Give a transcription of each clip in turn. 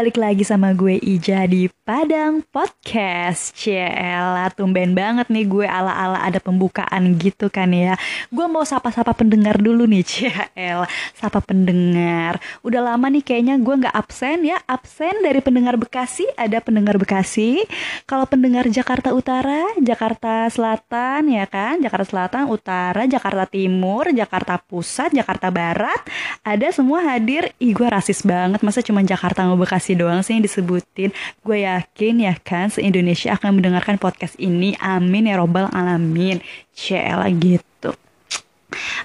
Balik lagi sama gue Ija di Padang Podcast Ciela, tumben banget nih gue ala-ala ada pembukaan gitu kan ya. Gue mau sapa-sapa pendengar dulu nih Ciela Sapa pendengar. Udah lama nih kayaknya gue gak absen ya. Absen dari pendengar Bekasi, ada pendengar Bekasi. Kalau pendengar Jakarta Utara, Jakarta Selatan ya kan? Jakarta Selatan, Utara, Jakarta Timur, Jakarta Pusat, Jakarta Barat Ada semua hadir. Ih gue rasis banget, masa cuma Jakarta sama Bekasi doang sih yang disebutin? Gue yakin ya kan se-Indonesia akan mendengarkan podcast ini. Amin ya robbal alamin. Cela gitu.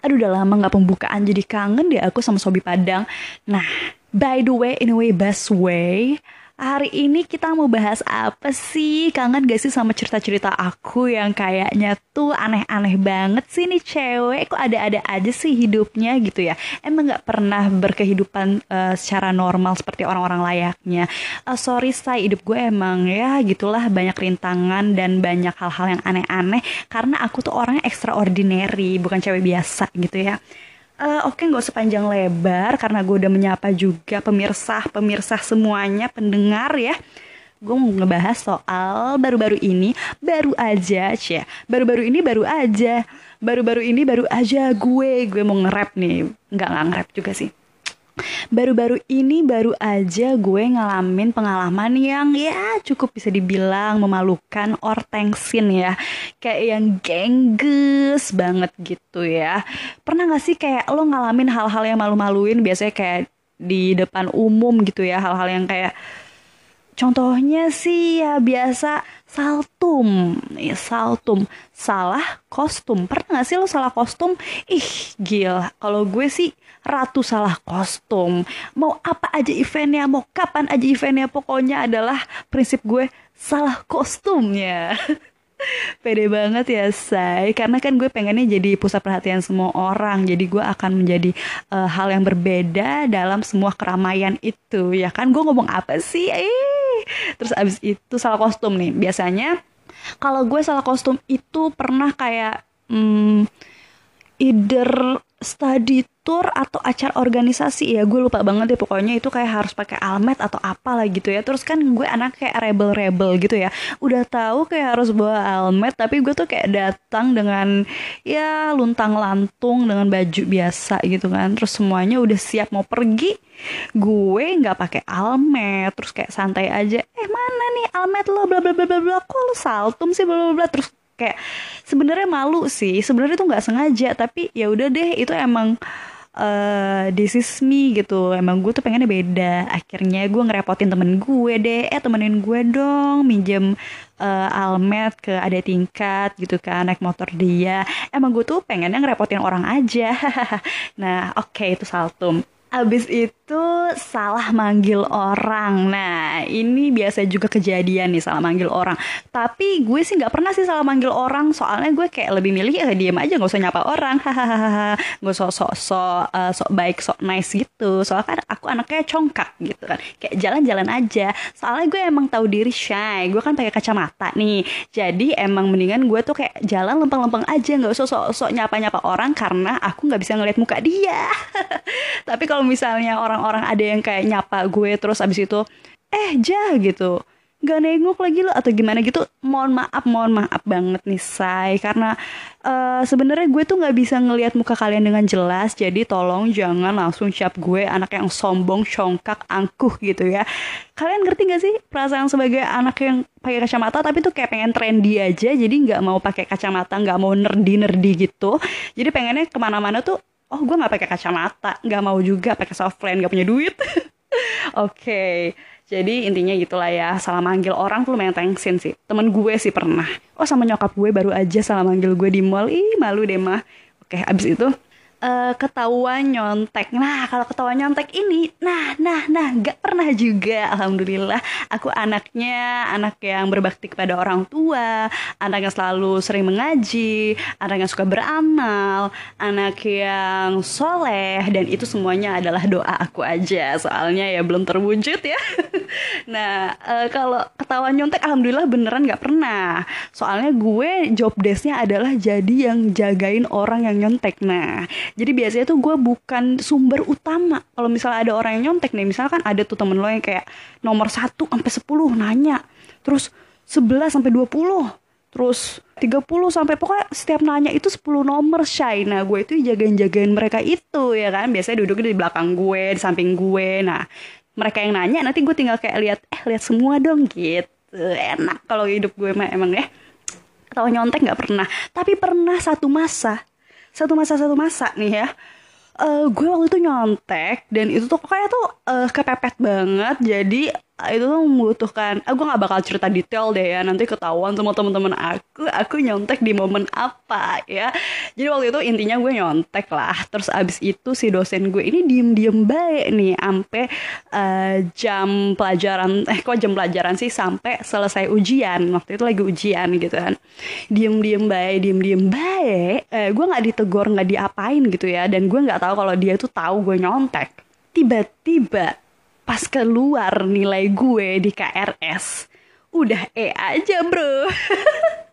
Aduh udah lama gak pembukaan jadi kangen deh aku sama Sobi Padang. Nah by the way in a way best way Hari ini kita mau bahas apa sih? Kangen gak sih sama cerita-cerita aku yang kayaknya tuh aneh-aneh banget sih nih cewek? Kok ada-ada aja sih hidupnya gitu ya? Emang gak pernah berkehidupan uh, secara normal seperti orang-orang layaknya? Uh, Sorry say, hidup gue emang ya gitulah banyak rintangan dan banyak hal-hal yang aneh-aneh. Karena aku tuh orangnya extraordinary, bukan cewek biasa gitu ya Uh, Oke, okay, nggak usah panjang lebar karena gue udah menyapa juga pemirsa, pemirsa semuanya, pendengar ya. Gue mau ngebahas soal baru-baru ini, baru aja, cia. Baru-baru ini baru aja, baru-baru ini baru aja gue, gue mau nge-rap nih. Nggak nggak nge-rap juga sih. Baru-baru ini baru aja gue ngalamin pengalaman yang ya cukup bisa dibilang memalukan or thanksin ya. Kayak yang gengges banget gitu ya. Pernah gak sih kayak lo ngalamin hal-hal yang malu-maluin biasanya kayak di depan umum gitu ya. Hal-hal yang kayak Contohnya sih ya biasa saltum, ya saltum, salah kostum. Pernah gak sih lo salah kostum? Ih gila, kalau gue sih ratu salah kostum. Mau apa aja eventnya, mau kapan aja eventnya, pokoknya adalah prinsip gue salah kostumnya. Pede banget ya say Karena kan gue pengennya jadi pusat perhatian semua orang Jadi gue akan menjadi uh, hal yang berbeda dalam semua keramaian itu Ya kan gue ngomong apa sih eh. Terus abis itu salah kostum nih Biasanya kalau gue salah kostum itu pernah kayak hmm, Either study tour atau acara organisasi ya gue lupa banget deh pokoknya itu kayak harus pakai almet atau apa lah gitu ya. Terus kan gue anak kayak rebel rebel gitu ya. Udah tahu kayak harus bawa almet tapi gue tuh kayak datang dengan ya luntang lantung dengan baju biasa gitu kan. Terus semuanya udah siap mau pergi gue nggak pakai almet. Terus kayak santai aja eh mana nih almet lo? Bla bla bla bla bla kok lo saltum sih? Bla bla bla. Terus kayak sebenarnya malu sih. Sebenarnya tuh nggak sengaja tapi ya udah deh itu emang uh, this is me gitu. Emang gue tuh pengennya beda. Akhirnya gue ngerepotin temen gue deh. Eh temenin gue dong minjem uh, almet ke ada tingkat gitu kan naik motor dia. Emang gue tuh pengennya ngerepotin orang aja. Nah oke okay, itu saltum. Abis itu salah manggil orang. Nah, ini biasa juga kejadian nih salah manggil orang. Tapi gue sih nggak pernah sih salah manggil orang. Soalnya gue kayak lebih milih ya diem aja nggak usah nyapa orang. Hahaha. Gue sok sok sok sok baik sok nice gitu. Soalnya kan aku anaknya congkak gitu kan. Kayak jalan-jalan aja. Soalnya gue emang tahu diri shy. Gue kan pakai kacamata nih. Jadi emang mendingan gue tuh kayak jalan lempeng-lempeng aja nggak usah sok sok nyapa-nyapa orang karena aku nggak bisa ngeliat muka dia. Tapi kalau misalnya orang-orang ada yang kayak nyapa gue terus abis itu eh jah gitu. Gak nengok lagi lo atau gimana gitu. Mohon maaf mohon maaf banget nih say karena uh, sebenarnya gue tuh nggak bisa ngelihat muka kalian dengan jelas jadi tolong jangan langsung siap gue anak yang sombong congkak angkuh gitu ya. Kalian ngerti gak sih perasaan sebagai anak yang pakai kacamata tapi tuh kayak pengen trendy aja jadi nggak mau pakai kacamata nggak mau nerdy nerdy gitu. Jadi pengennya ke mana-mana tuh oh gue nggak pakai kacamata. Nggak mau juga pakai softland nggak punya duit. Oke. Okay. jadi intinya gitulah ya. Salah manggil orang tuh lumayan thanksin sih. Temen gue sih pernah. Oh sama nyokap gue baru aja salah manggil gue di mall. Ih malu deh mah. Oke okay, abis itu uh, ketahuan nyontek. Nah, kalau ketahuan nyontek ini, nah, nah, nah, gak pernah juga. Alhamdulillah, aku anaknya anak yang berbakti kepada orang tua, anak yang selalu sering mengaji, anak yang suka beramal, anak yang soleh, dan itu semuanya adalah doa aku aja. Soalnya ya belum terwujud ya. nah, uh, kalau ketahuan nyontek, alhamdulillah beneran gak pernah. Soalnya gue job desknya adalah jadi yang jagain orang yang nyontek. Nah, jadi biasanya tuh gue bukan sumber utama. Kalau misalnya ada orang yang nyontek nih misalkan ada tuh temen lo yang kayak nomor 1 sampai 10 nanya. Terus 11 sampai 20 terus 30 sampai pokoknya setiap nanya itu 10 nomor shy nah gue itu jagain-jagain mereka itu ya kan? Biasanya duduknya di belakang gue di samping gue. Nah mereka yang nanya nanti gue tinggal kayak lihat eh lihat semua dong gitu. Enak kalau hidup gue emang ya. Atau nyontek nggak pernah. Tapi pernah satu masa satu masa satu masa nih ya. Uh, gue waktu itu nyontek dan itu tuh kayak tuh uh, kepepet banget. Jadi itu tuh membutuhkan aku ah, nggak bakal cerita detail deh ya nanti ketahuan sama teman-teman aku aku nyontek di momen apa ya. Jadi waktu itu intinya gue nyontek lah terus abis itu si dosen gue ini diem diem baik nih sampai uh, jam pelajaran eh kok jam pelajaran sih sampai selesai ujian waktu itu lagi ujian gitu kan. Diem diem baik diem diem baik eh, gue nggak ditegur nggak diapain gitu ya dan gue nggak tahu kalau dia tuh tahu gue nyontek. Tiba-tiba pas keluar nilai gue di KRS udah E aja bro.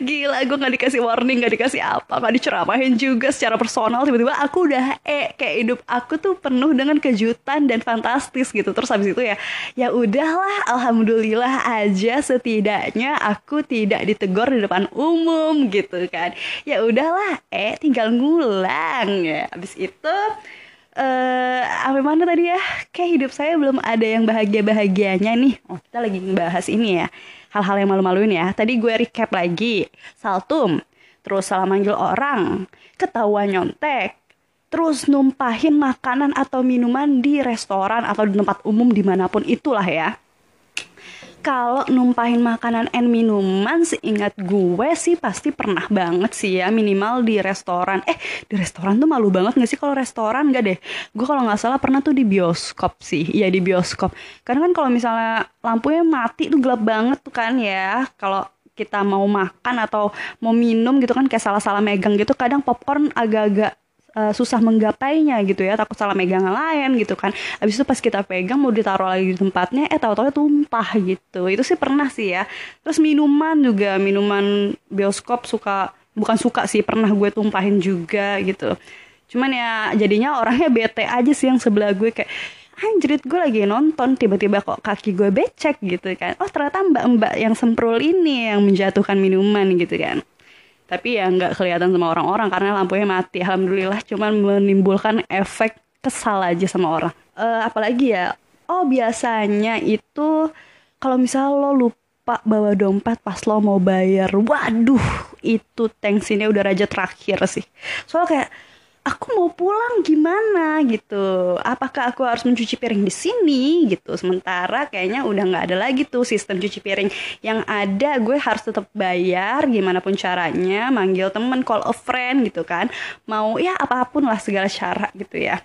Gila gue gak dikasih warning Gak dikasih apa Gak diceramahin juga secara personal. Tiba-tiba aku udah E Kayak hidup aku tuh penuh dengan kejutan Dan fantastis gitu. Terus habis itu ya Ya udahlah Alhamdulillah aja Setidaknya aku tidak ditegur di depan umum Gitu kan. Ya udahlah E tinggal ngulang. Ya Habis itu uh, apa mana tadi ya? Kayak hidup saya belum ada yang bahagia bahagianya nih. Oh kita lagi ngebahas ini ya. Hal-hal yang malu-maluin ya. Tadi gue recap lagi. Saltum terus salah manggil orang ketahuan nyontek terus numpahin makanan atau minuman di restoran atau di tempat umum di mana pun itulah ya kalau numpahin makanan and minuman seingat gue sih pasti pernah banget sih ya minimal di restoran. Eh di restoran tuh malu banget gak sih kalau restoran? Gak deh. Gue kalau nggak salah pernah tuh di bioskop sih. Iya di bioskop. Karena kan kalau misalnya lampunya mati tuh gelap banget tuh kan ya. Kalau kita mau makan atau mau minum gitu kan kayak salah-salah megang gitu kadang popcorn agak-agak uh, susah menggapainya gitu ya takut salah megang lain gitu kan. Abis itu pas kita pegang mau ditaruh lagi di tempatnya eh tahu-tahu tumpah gitu. Itu sih pernah sih ya. Terus minuman juga minuman bioskop suka bukan suka sih pernah gue tumpahin juga gitu. Cuman ya jadinya orangnya bete aja sih yang sebelah gue kayak anjrit gue lagi nonton tiba-tiba kok kaki gue becek gitu kan. Oh ternyata mbak-mbak yang semprul ini yang menjatuhkan minuman gitu kan tapi ya nggak kelihatan sama orang-orang karena lampunya mati alhamdulillah. Cuman menimbulkan efek kesal aja sama orang. Uh, apalagi ya? Oh biasanya itu kalau misal lo lupa bawa dompet pas lo mau bayar waduh itu tensinya udah raja terakhir sih. Soalnya kayak aku mau pulang gimana? gitu. Apakah aku harus mencuci piring di sini? gitu. Sementara kayaknya udah nggak ada lagi tuh sistem cuci piring. Yang ada gue harus tetap bayar gimana pun caranya manggil temen call a friend gitu kan. Mau ya apa pun lah segala cara gitu ya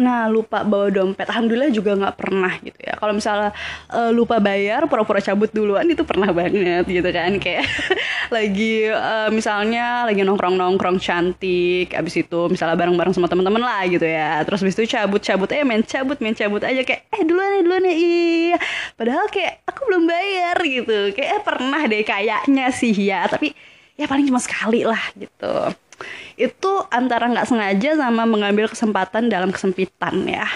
Nah lupa bawa dompet, alhamdulillah juga nggak pernah gitu ya. Kalau misalnya uh, lupa bayar, pura-pura cabut duluan itu pernah banget gitu kan. Kayak lagi uh, misalnya lagi nongkrong-nongkrong cantik, abis itu misalnya bareng-bareng sama teman-teman lah gitu ya. Terus abis itu cabut-cabut, eh main cabut, main cabut aja kayak eh duluan ya duluan ya iya. Padahal kayak aku belum bayar gitu. Kayak eh, pernah deh kayaknya sih ya, tapi ya paling cuma sekali lah gitu itu antara nggak sengaja sama mengambil kesempatan dalam kesempitan ya.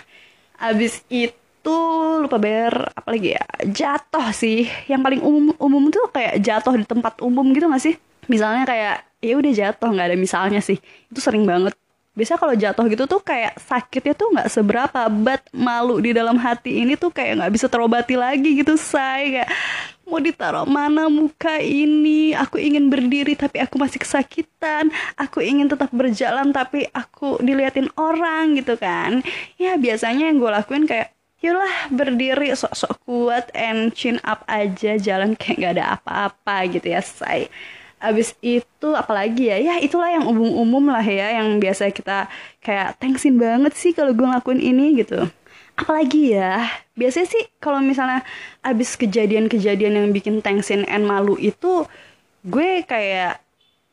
Abis itu lupa bayar apa lagi ya jatuh sih. Yang paling umum umum tuh kayak jatuh di tempat umum gitu gak sih? Misalnya kayak ya udah jatuh nggak ada misalnya sih. Itu sering banget biasa kalau jatuh gitu tuh kayak sakitnya tuh nggak seberapa but malu di dalam hati ini tuh kayak nggak bisa terobati lagi gitu say. Kayak mau ditaruh mana muka ini? Aku ingin berdiri tapi aku masih kesakitan. Aku ingin tetap berjalan tapi aku diliatin orang gitu kan. Ya biasanya yang gue lakuin kayak Yalah berdiri sok-sok kuat and chin up aja jalan kayak gak ada apa-apa gitu ya say abis itu apalagi ya? Ya itulah yang umum-umum lah ya yang biasa kita kayak thanksin banget sih kalau gue ngelakuin ini gitu. Apalagi ya? Biasanya sih kalau misalnya abis kejadian-kejadian yang bikin thanksin and malu itu gue kayak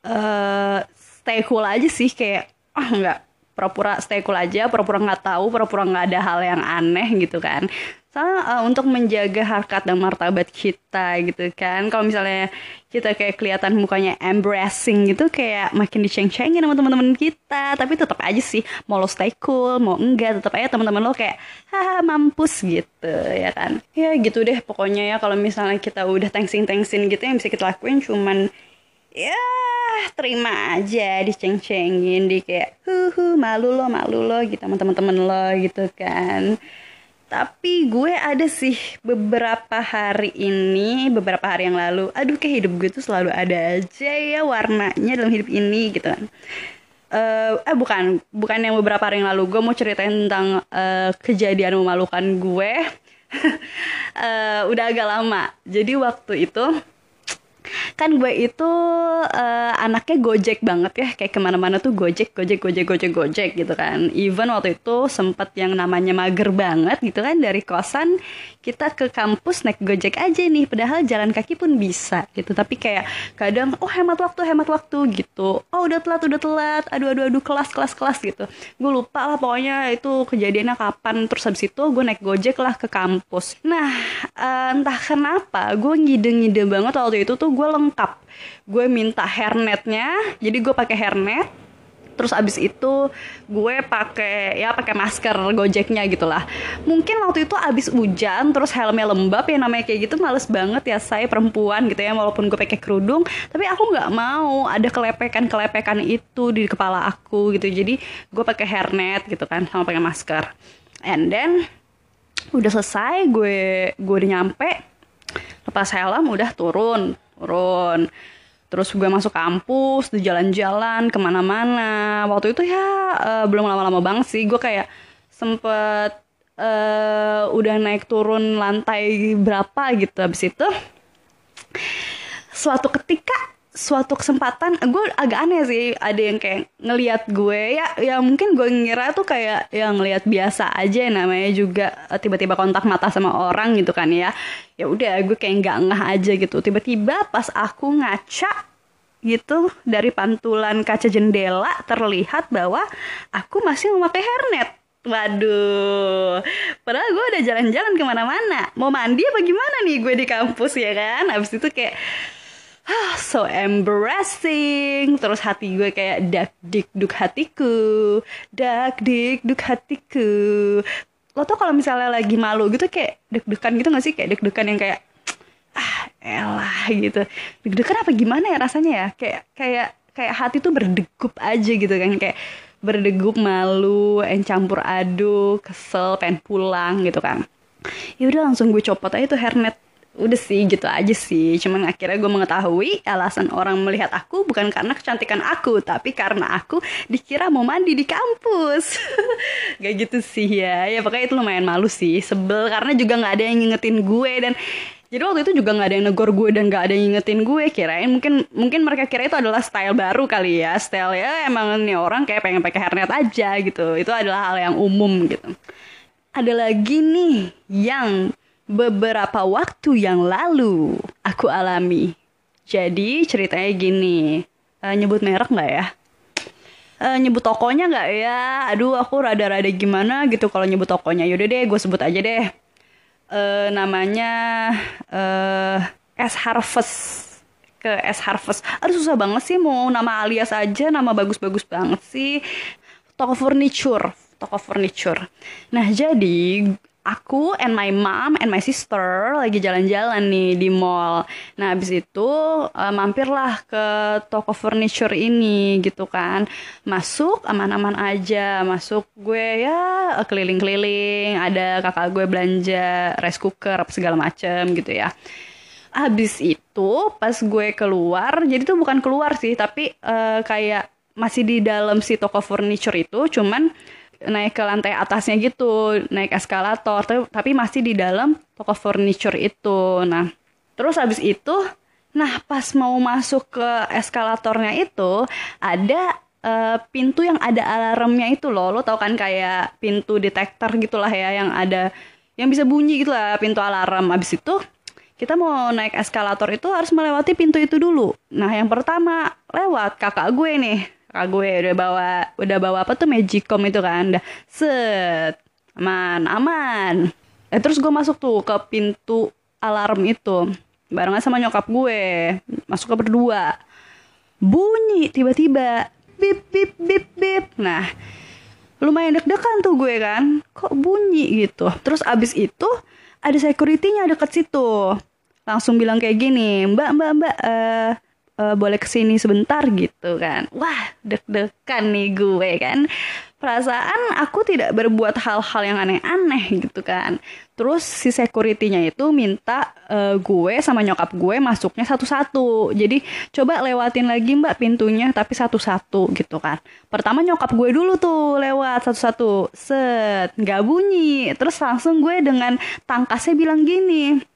uh, stay cool aja sih kayak ah oh, nggak pura-pura stay cool aja pura-pura nggak tahu pura-pura nggak ada hal yang aneh gitu kan Soalnya uh, untuk menjaga harkat dan martabat kita gitu kan. Kalau misalnya kita kayak kelihatan mukanya embracing gitu kayak makin diceng-cengin sama teman-teman kita. Tapi tetap aja sih mau lo stay cool, mau enggak tetap aja teman-teman lo kayak haha mampus gitu ya kan. Ya gitu deh pokoknya ya kalau misalnya kita udah thanksin-thanksin gitu yang bisa kita lakuin cuman ya terima aja diceng-cengin di kayak huhu malu lo malu lo gitu sama teman-teman lo gitu kan tapi gue ada sih beberapa hari ini, beberapa hari yang lalu, aduh kayak hidup gue tuh selalu ada aja ya warnanya dalam hidup ini gitu kan. Uh, eh bukan, bukan yang beberapa hari yang lalu gue mau ceritain tentang uh, kejadian memalukan gue. uh, udah agak lama. Jadi waktu itu kan gue itu uh, anaknya gojek banget ya. Kayak ke mana-mana tuh gojek gojek gojek gojek gojek gitu kan. Even waktu itu sempat yang namanya mager banget gitu kan. Dari kosan kita ke kampus naik gojek aja nih. Padahal jalan kaki pun bisa gitu. Tapi kayak kadang oh hemat waktu hemat waktu gitu. Oh udah telat udah telat. Aduh aduh aduh kelas kelas kelas gitu. Gue lupa lah pokoknya itu kejadiannya kapan. Terus habis itu gue naik gojek lah ke kampus. Nah uh, entah kenapa gue ngide-ngide banget waktu itu tuh gue lengkap. Gue minta hairnetnya jadi gue pakai hairnet terus abis itu gue pakai ya pakai masker gojeknya gitulah. Mungkin waktu itu abis hujan terus helmnya lembab ya namanya kayak gitu males banget ya saya perempuan gitu ya walaupun gue pakai kerudung tapi aku nggak mau ada kelepekan kelepekan itu di kepala aku gitu. Jadi gue pakai hairnet gitu kan sama pakai masker. And then udah selesai gue gue udah nyampe lepas helm udah turun turun. Terus gue masuk kampus di jalan-jalan ke mana-mana. Waktu itu ya uh, belum lama-lama banget sih. Gue kayak sempet uh, udah naik turun lantai berapa gitu. Habis itu suatu ketika suatu kesempatan gue agak aneh sih ada yang kayak ngelihat gue ya ya mungkin gue ngira tuh kayak yang ngelihat biasa aja namanya juga eh, tiba-tiba kontak mata sama orang gitu kan ya ya udah gue kayak nggak ngeh aja gitu tiba-tiba pas aku ngaca gitu dari pantulan kaca jendela terlihat bahwa aku masih memakai hairnet Waduh, padahal gue udah jalan-jalan ke mana-mana. Mau mandi apa gimana nih gue di kampus ya kan? Habis itu kayak so embarrassing. Terus hati gue kayak dak dik duk hatiku dak dik duk hatiku. Lo tuh kalau misalnya lagi malu gitu kayak deg-degan gitu gak sih? Kayak deg-degan yang kayak ah elah gitu. Deg-degan apa gimana ya rasanya ya? Kayak kayak kayak hati tuh berdegup aja gitu kan. Kayak berdegup malu en campur aduk kesel pengen pulang gitu kan. Ya udah langsung gue copot aja tuh hairnet udah sih gitu aja sih. Cuman akhirnya gue mengetahui alasan orang melihat aku bukan karena kecantikan aku tapi karena aku dikira mau mandi di kampus. Gak gitu sih ya. Ya pokoknya itu lumayan malu sih. Sebel karena juga nggak ada yang ngingetin gue dan jadi waktu itu juga nggak ada yang negor gue dan nggak ada yang ngingetin gue kirain. Mungkin mungkin mereka kira itu adalah style baru kali ya. Style ya emang nih orang kayak pengen pakai hairnet aja gitu. Itu adalah hal yang umum gitu. Ada lagi nih yang beberapa waktu yang lalu aku alami. Jadi ceritanya gini, uh, nyebut merek nggak ya? Uh, nyebut tokonya nggak ya? Aduh aku rada-rada gimana gitu kalau nyebut tokonya. Yaudah deh, gue sebut aja deh. Uh, namanya uh, S Harvest ke S Harvest. Aduh susah banget sih mau nama alias aja, nama bagus-bagus banget sih. Toko furniture, toko furniture. Nah jadi aku and my mom and my sister lagi jalan-jalan nih di mall. Nah, habis itu uh, mampirlah ke toko furniture ini gitu kan. Masuk aman-aman aja, masuk gue ya keliling-keliling, ada kakak gue belanja rice cooker segala macem gitu ya. Habis itu pas gue keluar, jadi tuh bukan keluar sih, tapi uh, kayak masih di dalam si toko furniture itu, cuman naik ke lantai atasnya gitu, naik eskalator, tapi, masih di dalam toko furniture itu. Nah, terus habis itu, nah pas mau masuk ke eskalatornya itu ada uh, pintu yang ada alarmnya itu loh. Lo tau kan kayak pintu detektor gitulah ya yang ada yang bisa bunyi gitu lah pintu alarm. Habis itu kita mau naik eskalator itu harus melewati pintu itu dulu. Nah, yang pertama lewat kakak gue nih kakak gue udah bawa udah bawa apa tuh magicom itu kan udah. Set. Aman aman. Eh terus gue masuk tuh ke pintu alarm itu barengan sama nyokap gue. Masuk ke berdua. Bunyi tiba-tiba bip bip bip bip. Nah lumayan deg-degan tuh gue kan. Kok bunyi gitu? Terus abis itu ada securitynya deket situ. Langsung bilang kayak gini mbak mbak mbak eh uh, boleh ke sini sebentar gitu kan. Wah deg-degan nih gue kan. Perasaan aku tidak berbuat hal-hal yang aneh-aneh gitu kan. Terus si securitynya itu minta uh, gue sama nyokap gue masuknya satu-satu. Jadi coba lewatin lagi mbak pintunya tapi satu-satu gitu kan. Pertama nyokap gue dulu tuh lewat satu-satu. Set nggak bunyi. Terus langsung gue dengan tangkasnya bilang gini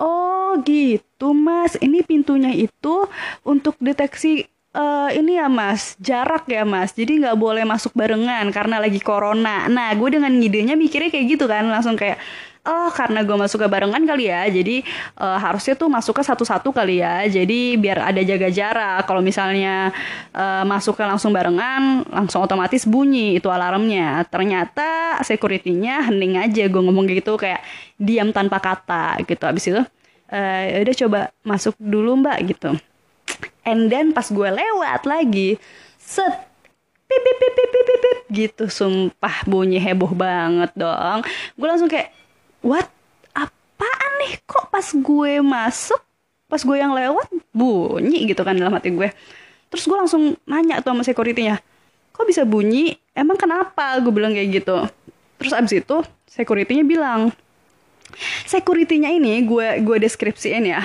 Oh gitu mas, ini pintunya itu untuk deteksi uh, ini ya mas, jarak ya mas. Jadi nggak boleh masuk barengan karena lagi corona. Nah gue dengan ngidenya mikirnya kayak gitu kan, langsung kayak oh karena gue masuk ke barengan kali ya jadi uh, harusnya tuh masuk ke satu-satu kali ya. Jadi biar ada jaga jarak. Kalau misalnya uh, masuk ke langsung barengan langsung otomatis bunyi itu alarmnya. Ternyata securitynya hening aja gue ngomong gitu kayak diam tanpa kata gitu. Abis itu uh, udah coba masuk dulu mbak gitu. And then pas gue lewat lagi set pip pip pip pip pip, pip, gitu. Sumpah bunyi heboh banget dong. Gue langsung kayak what? Apaan nih? Kok pas gue masuk pas gue yang lewat bunyi gitu kan dalam hati gue. Terus gue langsung nanya tuh sama securitynya kok bisa bunyi? Emang kenapa? Gue bilang kayak gitu. Terus abis itu securitynya bilang securitynya ini gue gue deskripsiin ya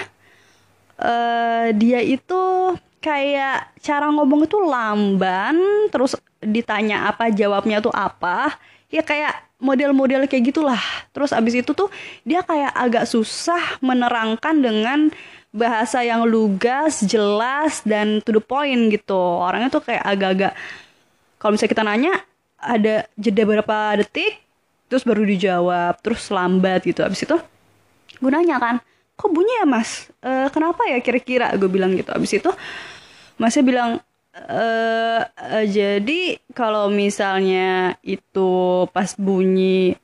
uh, dia itu kayak cara ngomong itu lamban terus ditanya apa jawabnya tuh apa ya kayak model-model kayak gitulah. Terus abis itu tuh dia kayak agak susah menerangkan dengan bahasa yang lugas jelas dan to the point gitu. Orangnya tuh kayak agak-agak kalau misalnya kita nanya ada jeda berapa detik terus baru dijawab terus lambat gitu. Abis itu gue nanya kan kok bunyi ya mas? E, kenapa ya kira-kira? Gue bilang gitu. Abis itu masnya bilang uh, uh, jadi kalau misalnya itu pas bunyi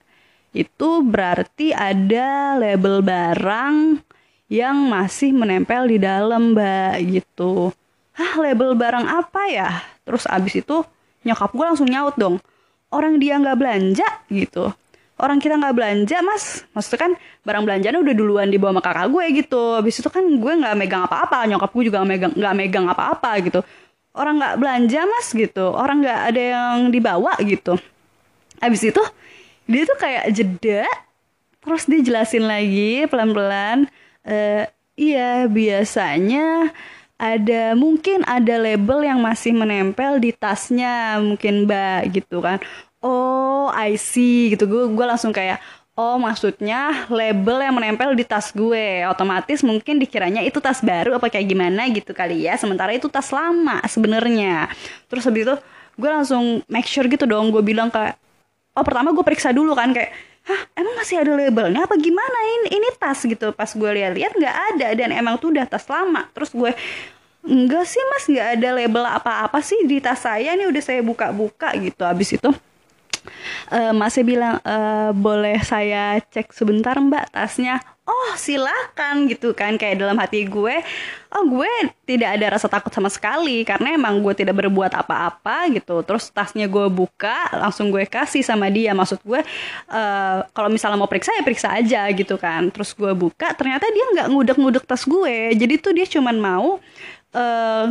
itu berarti ada label barang yang masih menempel di dalam mbak gitu. Hah label barang apa ya? Terus abis itu nyokap gue langsung nyaut dong orang dia nggak belanja? gitu. Orang kita nggak belanja mas. Maksudnya kan barang belanjanya udah duluan dibawa sama kakak gue gitu. Abis itu kan gue nggak megang apa-apa nyokap gue juga nggak megang nggak megang apa-apa gitu orang nggak belanja mas gitu. Orang nggak ada yang dibawa gitu. Abis itu dia tuh kayak jeda terus dia jelasin lagi pelan-pelan e, iya biasanya ada mungkin ada label yang masih menempel di tasnya mungkin mbak gitu kan. Oh I see gitu. Gue gue langsung kayak Oh maksudnya label yang menempel di tas gue. Otomatis mungkin dikiranya itu tas baru apa kayak gimana gitu kali ya. Sementara itu tas lama sebenarnya. Terus habis itu gue langsung make sure gitu dong. Gue bilang kayak Oh pertama gue periksa dulu kan kayak Hah emang masih ada labelnya? Apa gimana ini, ini tas? Gitu. Pas gue lihat-lihat nggak ada. Dan emang tuh udah tas lama. Terus gue Enggak sih mas. Nggak ada label apa-apa sih di tas saya. Ini udah saya buka-buka gitu. Habis itu uh, masih bilang uh, boleh saya cek sebentar mbak tasnya? Oh silakan gitu kan kayak dalam hati gue. Oh gue tidak ada rasa takut sama sekali karena emang gue tidak berbuat apa-apa gitu. Terus tasnya gue buka langsung gue kasih sama dia. Maksud gue uh, kalau misalnya mau periksa ya periksa aja gitu kan. Terus gue buka ternyata dia nggak ngudek-ngudek tas gue. Jadi tuh dia cuman mau uh,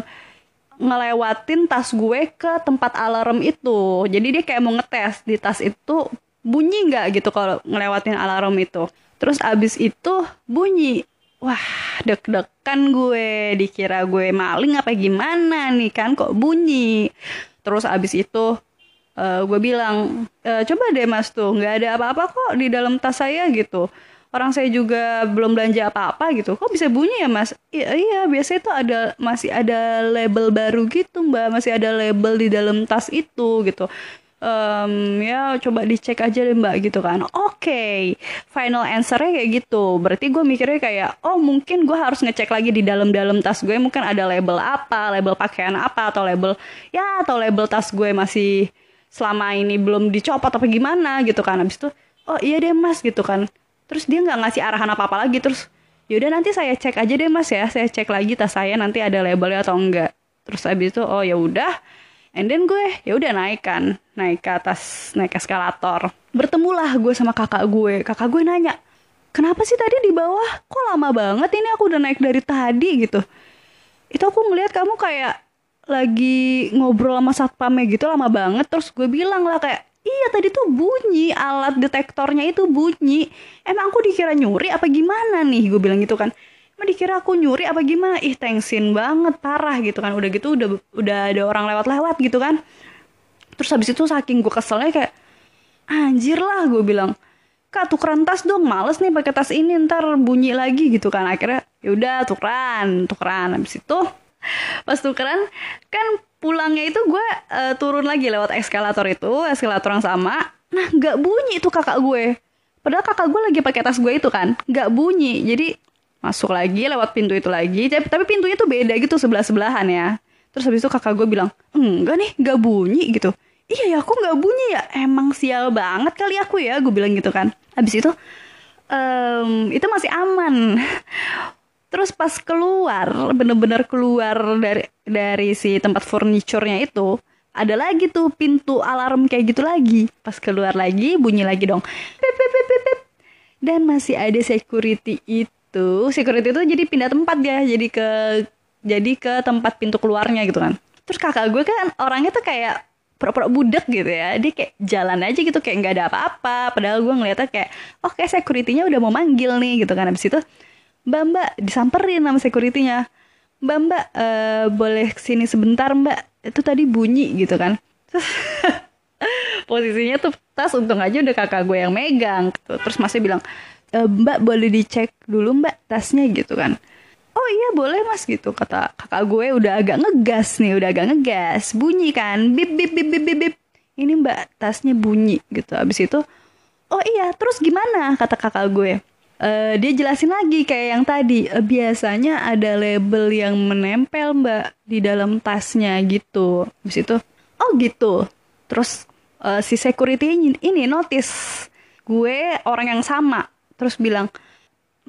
ngelewatin tas gue ke tempat alarm itu. Jadi dia kayak mau ngetes di tas itu bunyi nggak gitu kalau ngelewatin alarm itu. Terus abis itu bunyi. Wah deg-degan gue dikira gue maling apa gimana nih kan kok bunyi. Terus abis itu uh, gue bilang e, coba deh mas tuh nggak ada apa-apa kok di dalam tas saya gitu orang saya juga belum belanja apa-apa gitu. Kok bisa bunyi ya mas? Iya iya biasanya itu ada masih ada label baru gitu mbak. Masih ada label di dalam tas itu gitu. Em, ya coba dicek aja deh mbak gitu kan. Oke final answernya kayak gitu. Berarti gue mikirnya kayak oh mungkin gue harus ngecek lagi di dalam-dalam tas gue. Mungkin ada label apa label pakaian apa atau label ya atau label tas gue masih selama ini belum dicopot apa gimana gitu kan. Habis itu oh iya deh mas gitu kan terus dia nggak ngasih arahan apa apa lagi terus yaudah nanti saya cek aja deh mas ya. Saya cek lagi tas saya nanti ada labelnya atau enggak. Terus habis itu oh ya udah. And then gue ya udah naik kan naik ke atas naik eskalator. Bertemulah gue sama kakak gue. Kakak gue nanya kenapa sih tadi di bawah? Kok lama banget ini aku udah naik dari tadi? Gitu. Itu aku ngeliat kamu kayak lagi ngobrol sama satpamnya gitu lama banget. Terus gue bilang lah kayak iya tadi tuh bunyi. Alat detektornya itu bunyi. Emang aku dikira nyuri apa gimana nih? Gue bilang gitu kan. Emang dikira aku nyuri apa gimana? Ih thanksin banget parah gitu kan. Udah gitu udah udah ada orang lewat-lewat gitu kan. Terus habis itu saking gue keselnya kayak anjir lah gue bilang. Kak tukeran tas dong males nih pakai tas ini ntar bunyi lagi gitu kan. Akhirnya yaudah tukeran tukeran. Habis itu pas tukeran kan pulangnya itu gue eh, turun lagi lewat eskalator itu eskalator yang sama. Nah nggak bunyi itu kakak gue. Padahal kakak gue lagi pakai tas gue itu kan nggak bunyi. Jadi masuk lagi lewat pintu itu lagi. Tapi pintunya tuh beda gitu sebelah sebelahan ya. Terus habis itu kakak gue bilang enggak nih nggak bunyi gitu. Iya ya aku nggak bunyi ya. Emang sial banget kali aku ya gue bilang gitu kan. Habis itu em, itu masih aman Terus pas keluar, bener-bener keluar dari dari si tempat furniturnya itu, ada lagi tuh pintu alarm kayak gitu lagi. Pas keluar lagi, bunyi lagi dong. Pip, pip, pip, pip. Dan masih ada security itu. Security itu jadi pindah tempat ya, jadi ke jadi ke tempat pintu keluarnya gitu kan. Terus kakak gue kan orangnya tuh kayak pura-pura budak gitu ya dia kayak jalan aja gitu kayak nggak ada apa-apa padahal gue ngeliatnya kayak oke okay, securitynya udah mau manggil nih gitu kan abis itu mbak mbak disamperin sama securitynya. Mbak mbak eh, boleh ke sini sebentar mbak. Itu tadi bunyi gitu kan. Terus posisinya tuh tas untung aja udah kakak gue yang megang. Gitu. terus masih bilang "E, mbak boleh dicek dulu mbak tasnya gitu kan. Oh iya boleh mas gitu. Kata kakak gue udah agak ngegas nih udah agak ngegas. Bunyi kan. Bip bip bip bip bip, bip. ini mbak tasnya bunyi gitu. Abis itu oh iya terus gimana? kata kakak gue Eh, dia jelasin lagi kayak yang tadi. Eh, biasanya ada label yang menempel mbak di dalam tasnya gitu. Habis itu oh gitu. Terus eh, si security ini, ini notice gue orang yang sama. Terus bilang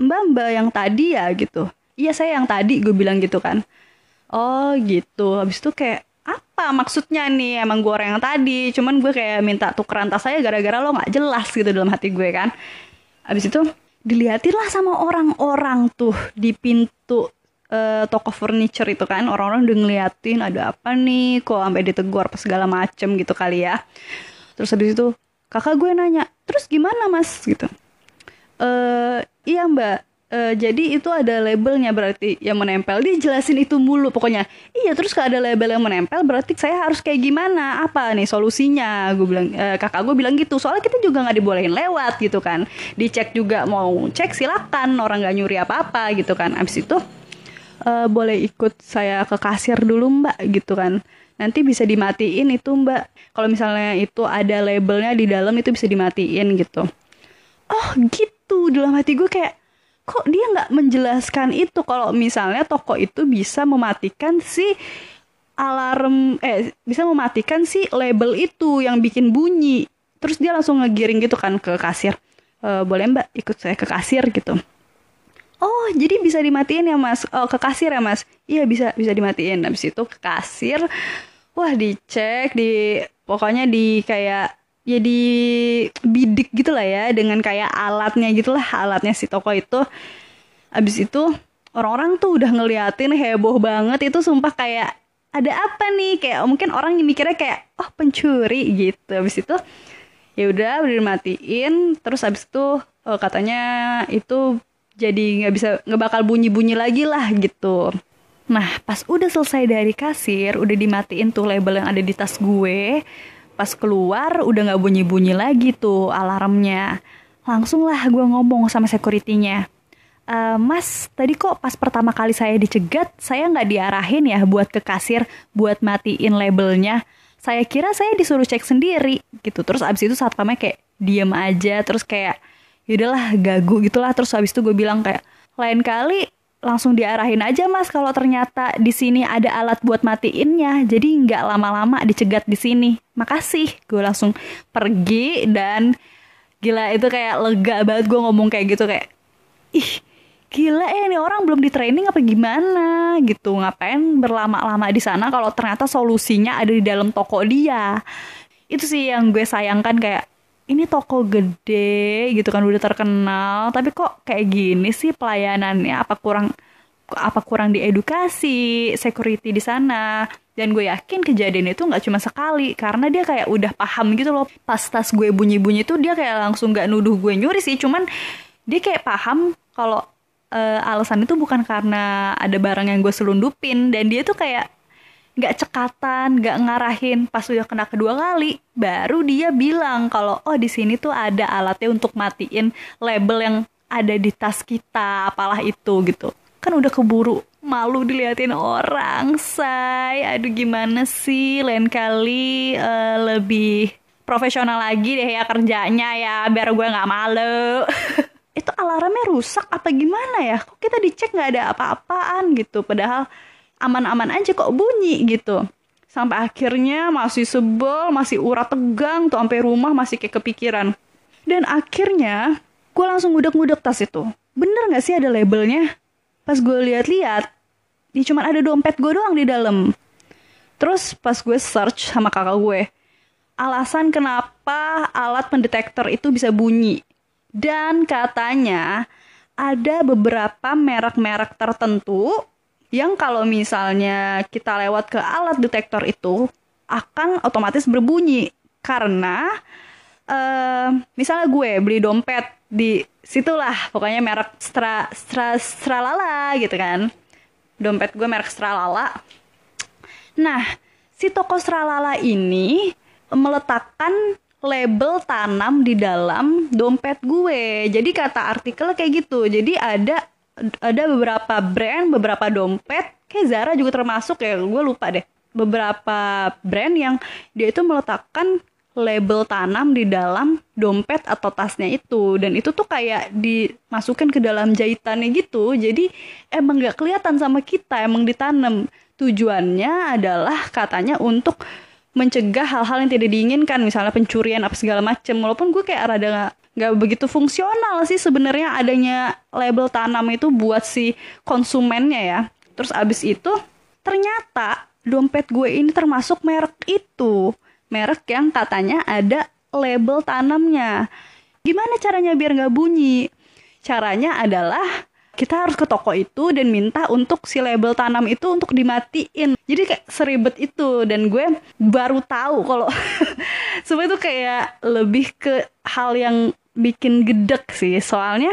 mbak mbak yang tadi ya gitu. Iya saya yang tadi gue bilang gitu kan. Oh gitu. Habis itu kayak apa maksudnya nih? Emang gue orang yang tadi. Cuman gue kayak minta tukeran tas saya gara-gara lo nggak jelas gitu dalam hati gue kan. Habis itu diliatin lah sama orang-orang tuh di pintu eh, toko furniture itu kan. Orang-orang udah ngeliatin ada apa nih kok sampai ditegur apa segala macem gitu kali ya. Terus habis itu kakak gue nanya terus gimana mas? Gitu. Eh iya mbak Eh, jadi itu ada labelnya berarti yang menempel. Dia jelasin itu mulu pokoknya. Iya terus kalau ada label yang menempel berarti saya harus kayak gimana? Apa nih solusinya? Gue bilang eh, kakak gue bilang gitu. Soalnya kita juga nggak dibolehin lewat gitu kan. Dicek juga mau cek silakan. Orang nggak nyuri apa apa gitu kan. Abis itu eh, boleh ikut saya ke kasir dulu mbak gitu kan. Nanti bisa dimatiin itu mbak. Kalau misalnya itu ada labelnya di dalam itu bisa dimatiin gitu. Oh gitu. Dalam hati gue kayak kok dia nggak menjelaskan itu? Kalau misalnya toko itu bisa mematikan si alarm eh bisa mematikan si label itu yang bikin bunyi. Terus dia langsung ngegiring gitu kan ke kasir. E, boleh mbak ikut saya ke kasir gitu? Oh jadi bisa dimatiin ya mas? Oh ke kasir ya mas? Iya bisa bisa dimatiin. Habis itu ke kasir. Wah dicek di pokoknya di kayak ya di bidik gitu lah ya dengan kayak alatnya gitulah alatnya si toko itu. Abis itu orang-orang tuh udah ngeliatin heboh banget. Itu sumpah kayak ada apa nih? Kayak mungkin orang mikirnya kayak oh pencuri gitu. Abis itu ya udah udah dimatiin. Terus abis itu oh, katanya itu jadi nggak bisa nggak bakal bunyi bunyi lagi lah gitu. Nah pas udah selesai dari kasir udah dimatiin tuh label yang ada di tas gue pas keluar udah nggak bunyi bunyi lagi tuh alarmnya. Langsung lah gue ngomong sama securitynya. "Eh, Mas, tadi kok pas pertama kali saya dicegat, saya nggak diarahin ya buat ke kasir buat matiin labelnya. saya kira saya disuruh cek sendiri gitu. Terus abis itu satpamnya kayak diem aja terus kayak yaudahlah gagu gitulah. Terus abis itu gue bilang kayak lain kali langsung diarahin aja mas kalau ternyata di sini ada alat buat matiinnya. Jadi nggak lama-lama dicegat di sini. Makasih. Gue langsung pergi dan gila itu kayak lega banget gue ngomong kayak gitu kayak ih gila ya ini orang belum di training apa gimana? Gitu. Ngapain berlama-lama di sana kalau ternyata solusinya ada di dalam toko dia? Itu sih yang gue sayangkan kayak ini toko gede gitu kan udah terkenal. Tapi kok kayak gini sih pelayanannya? Apa kurang apa kurang diedukasi security di sana? Dan gue yakin kejadian itu nggak cuma sekali karena dia kayak udah paham gitu loh. Pas tas gue bunyi-bunyi tuh dia kayak langsung nggak nuduh gue nyuri sih. Cuman dia kayak paham kalau uh, alasan itu bukan karena ada barang yang gue selundupin. Dan dia tuh kayak nggak cekatan, nggak ngarahin. Pas udah kena kedua kali, baru dia bilang kalau oh di sini tuh ada alatnya untuk matiin label yang ada di tas kita, apalah itu gitu. Kan udah keburu malu diliatin orang, say. Aduh gimana sih, lain kali uh, lebih profesional lagi deh ya kerjanya ya, biar gue nggak malu. itu alarmnya rusak apa gimana ya? Kok kita dicek nggak ada apa-apaan gitu, padahal aman-aman aja kok bunyi gitu. Sampai akhirnya masih sebel masih urat tegang tuh sampai rumah masih kayak kepikiran. Dan akhirnya gue langsung ngudek-ngudek tas itu. Bener nggak sih ada labelnya? Pas gue lihat-lihat ya cuma ada dompet gue doang di dalam. Terus pas gue search sama kakak gue alasan kenapa alat pendetektor itu bisa bunyi? Dan katanya ada beberapa merek-merek tertentu yang kalau misalnya kita lewat ke alat detektor itu akan otomatis berbunyi. Karena uh, misalnya gue beli dompet di situlah pokoknya merek stra stra stralala gitu kan. Dompet gue merek stralala. Nah si toko stralala ini meletakkan label tanam di dalam dompet gue. Jadi kata artikel kayak gitu. Jadi ada ada beberapa brand, beberapa dompet, kayak Zara juga termasuk ya, gue lupa deh. Beberapa brand yang dia itu meletakkan label tanam di dalam dompet atau tasnya itu. Dan itu tuh kayak dimasukkan ke dalam jahitannya gitu. Jadi emang gak kelihatan sama kita emang ditanam. Tujuannya adalah katanya untuk mencegah hal-hal yang tidak diinginkan. Misalnya pencurian apa segala macem. Walaupun gue kayak rada nggak begitu fungsional sih sebenarnya adanya label tanam itu buat si konsumennya ya. Terus abis itu ternyata dompet gue ini termasuk merek itu. Merek yang katanya ada label tanamnya. Gimana caranya biar nggak bunyi? Caranya adalah kita harus ke toko itu dan minta untuk si label tanam itu untuk dimatiin. Jadi kayak seribet itu dan gue baru tahu kalau semua itu kayak lebih ke hal yang bikin gedek sih. Soalnya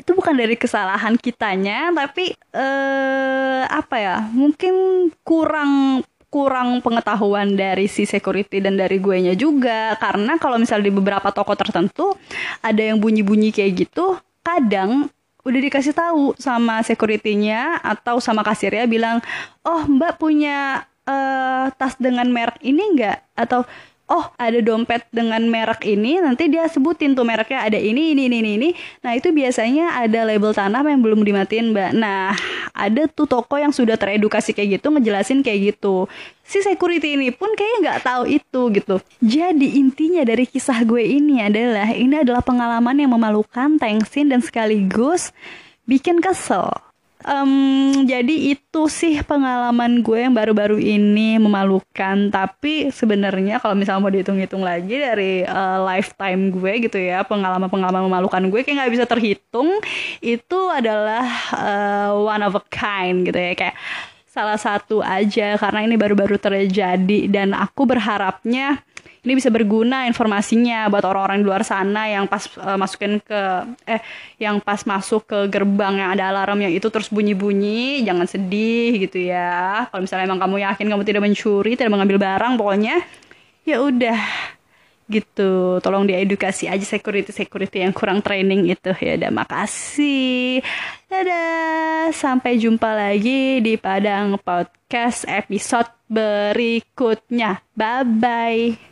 itu bukan dari kesalahan kitanya tapi eh apa ya mungkin kurang kurang pengetahuan dari si security dan dari gue nya juga. Karena kalau misalnya di beberapa toko tertentu ada yang bunyi-bunyi kayak gitu kadang udah dikasih tahu sama securitynya atau sama kasirnya bilang oh mbak punya uh, tas dengan merek ini enggak atau oh ada dompet dengan merek ini nanti dia sebutin tuh mereknya ada ini ini ini ini nah itu biasanya ada label tanam yang belum dimatiin mbak. Nah ada tuh toko yang sudah teredukasi kayak gitu ngejelasin kayak gitu. Si security ini pun kayaknya nggak tahu itu gitu. Jadi intinya dari kisah gue ini adalah ini adalah pengalaman yang memalukan tengsin dan sekaligus bikin kesel um, jadi itu sih pengalaman gue yang baru-baru ini memalukan. Tapi sebenarnya kalau misalnya mau dihitung-hitung lagi dari uh, lifetime gue gitu ya pengalaman-pengalaman memalukan gue kayak nggak bisa terhitung itu adalah uh, one of a kind gitu ya. Kayak salah satu aja karena ini baru-baru terjadi. Dan aku berharapnya ini bisa berguna informasinya buat orang-orang di luar sana yang pas uh, masukin ke eh yang pas masuk ke gerbang yang ada alarm yang itu terus bunyi-bunyi jangan sedih gitu ya. Kalau misalnya emang kamu yakin kamu tidak mencuri tidak mengambil barang pokoknya ya udah gitu. Tolong diedukasi aja security security yang kurang training itu. Ya udah makasih. Dadah. Sampai jumpa lagi di Padang Podcast episode berikutnya. Bye bye